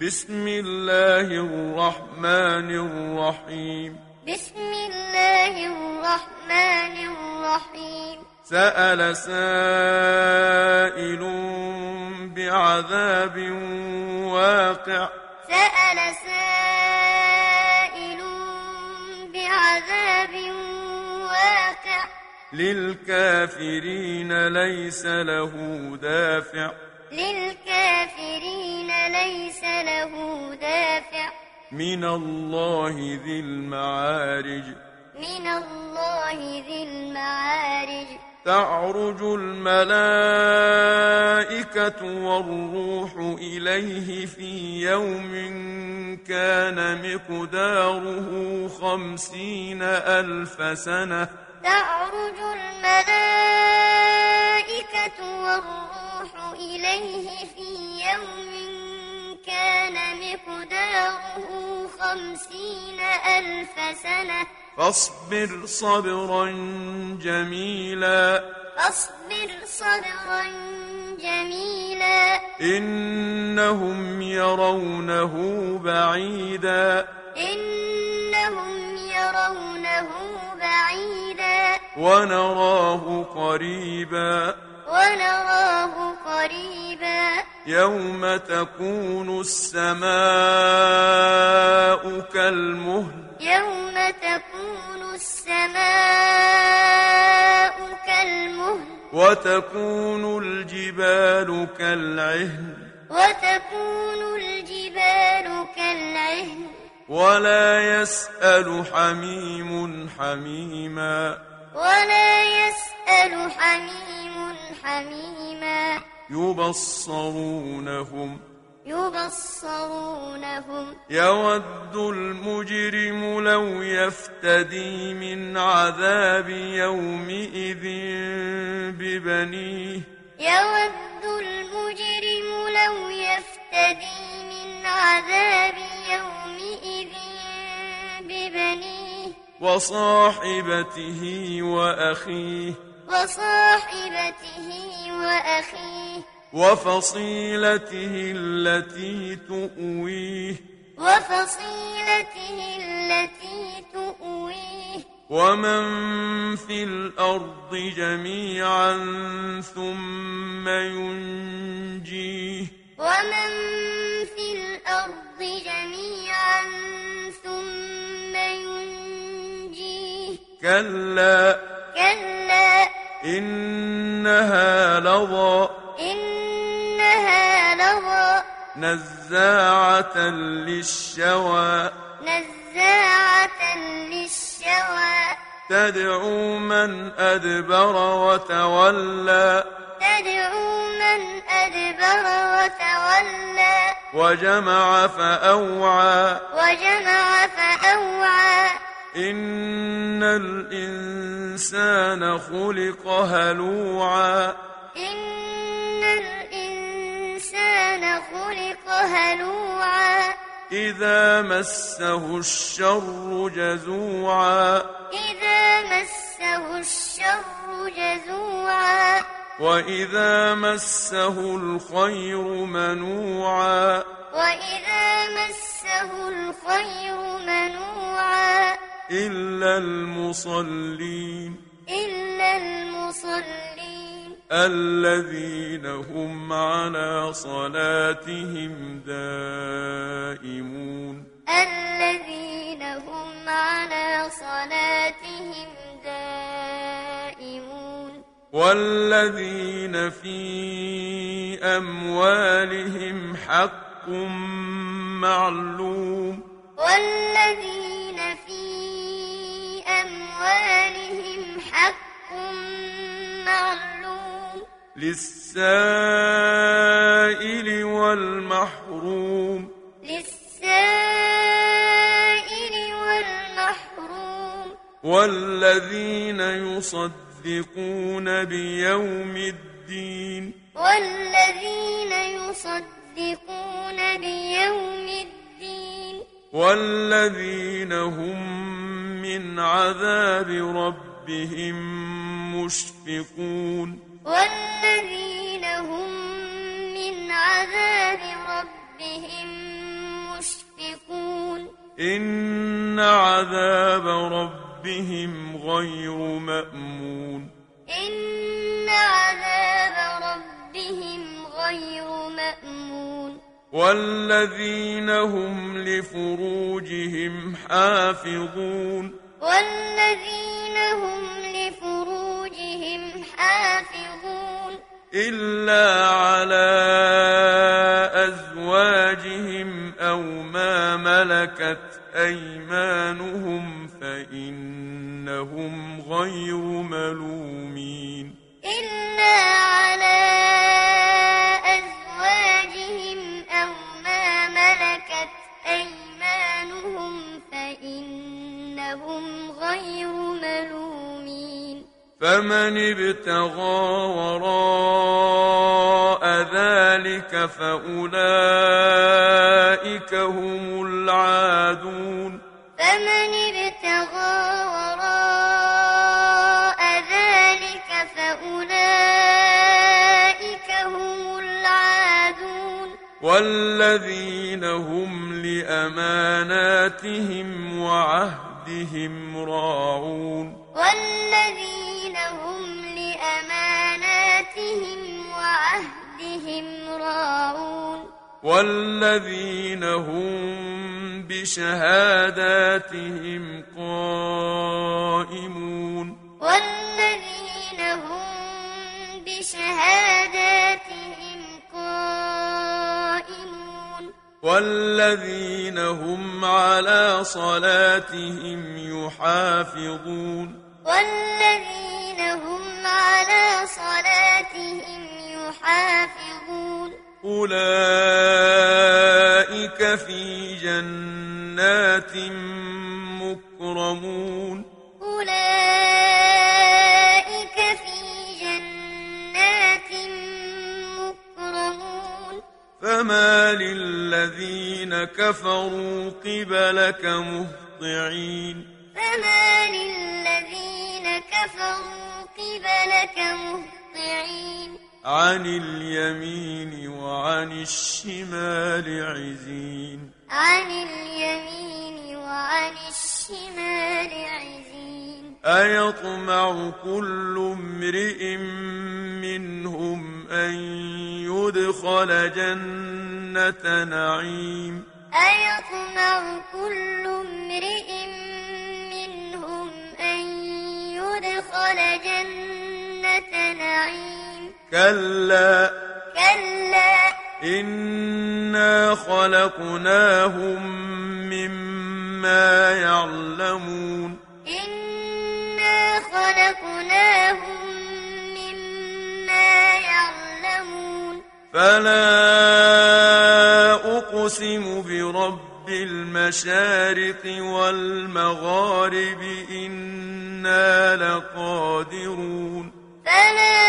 بسم الله الرحمن الرحيم. بسم الله الرحمن الرحيم سأل سائل بعذاب واقع سأل سائل بعذاب واقع. للكافرين ليس له دافع. للكافرين ليس له دافع. من الله ذي المعارج. من الله ذي المعارج. تعرج الملائكة والروح إليه في يوم كان مقداره خمسين ألف سنة. تعرج الملائكة والروح إليه في يوم كان مقداره خمسين ألف سنة. فاصبر صبرا جميلا. فاصبر صبرا جميلا. إنهم يرونه بعيدا. إنهم يرونه بعيدا. ونراه قريبا. ونراه قريبا. يوم تكون السماء كالمهل يوم تكون السماء كالمهل وتكون الجبال كالعهن وتكون الجبال كالعهن ولا يسأل حميم حميما ولا يسأل حميم حميما. يبصرونهم. يبصرونهم. يود المجرم لو يفتدي من عذاب يومئذ ببنيه. يود المجرم لو يفتدي من عذاب يومئذ ببنيه. وصاحبته وأخيه. وصاحبته وأخيه. وفصيلته التي تؤويه. وفصيلته التي تؤويه. ومن في الأرض جميعا ثم ينجيه. ومن في الأرض جميعا ثم ينجيه. كلا. كلا. إنها لظى إنها لظى نزاعة للشوى نزاعة للشوى تدعو من أدبر وتولى تدعو من أدبر وتولى وجمع فأوعى وجمع فأوعى إن الإنسان خلق هلوعا. إن الإنسان خلق هلوعا. إذا مسه الشر جزوعا. إذا مسه الشر جزوعا. وإذا مسه الخير منوعا. وإذا مسه الخير منوعا. إلا المصلين. إلا المصلين. الذين هم على صلاتهم دائمون. الذين هم على صلاتهم دائمون. والذين في أموالهم حق معلوم. والذين للسائل والمحروم. للسائل والمحروم. والذين يصدقون بيوم الدين. والذين يصدقون بيوم الدين. والذين هم من عذاب ربهم مشفقون. والذين هم من عذاب ربهم إن عذاب ربهم غير مأمون. إن عذاب ربهم غير مأمون. والذين هم لفروجهم حافظون. والذين هم إلا على أزواجهم أو ما ملكت أيمانهم فإنهم غير ملومين إلا على أزواجهم أو ما ملكت أيمانهم فإنهم غير ملومين فمن ابتغى وراء العادون فمن ابتغى وراء ذلك فأولئك هم العادون. والذين هم لأماناتهم وعهدهم راعون. والذين هم لأماناتهم وعهدهم راعون. والذين هم بشهاداتهم قائمون. والذين هم بشهاداتهم قائمون. والذين هم على صلاتهم يحافظون. والذين هم على صلاتهم يحافظون. أولئك جنات مكرمون أولئك في جنات مكرمون فما للذين كفروا قبلك مهطعين فما للذين كفروا قبلك مهطعين عن اليمين وعن الشمال عزين. عن اليمين وعن الشمال عزين. أيطمع كل امرئ منهم أن يدخل جنة نعيم. أيطمع كل امرئ منهم أن يدخل جنة نعيم. كلا. كلا. إنا خلقناهم مما يعلمون. إنا خلقناهم مما يعلمون. فلا أقسم برب المشارق والمغارب إنا لقادرون. فلا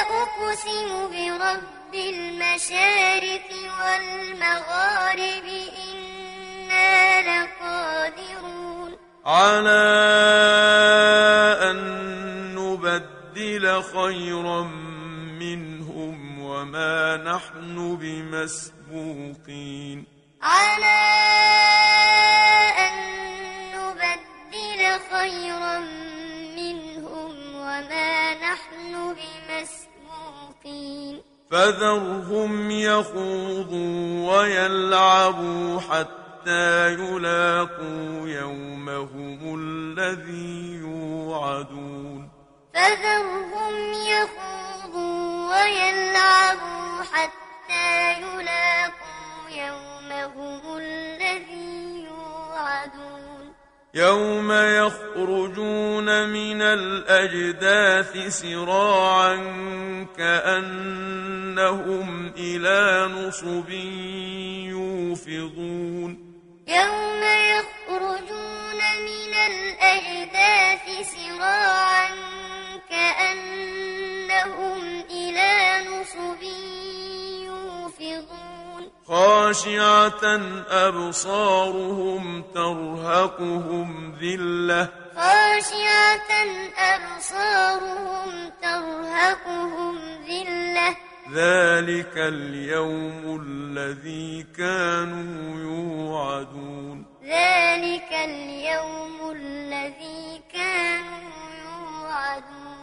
أقسم برب المشارق والمغارب إنا لقادرون. على أن نبدل خيرا منهم وما نحن بمسبوقين بمسبوقين. فذرهم يخوضوا ويلعبوا حتى يلاقوا يومهم الذي يوعدون. فذرهم يخوضوا ويلعبوا حتى يلاقوا يومهم الذي يوعدون. يوم يخرجون الأجداث سراعا كأنهم إلى نصب يوفضون. يوم يخرجون من الأجداث سراعا كأنهم إلى نصب يوفضون. خاشعة أبصارهم ترهقهم ذلة خاشعة أبصارهم ترهقهم ذلة. ذلك اليوم الذي كانوا يوعدون. ذلك اليوم الذي كانوا يوعدون.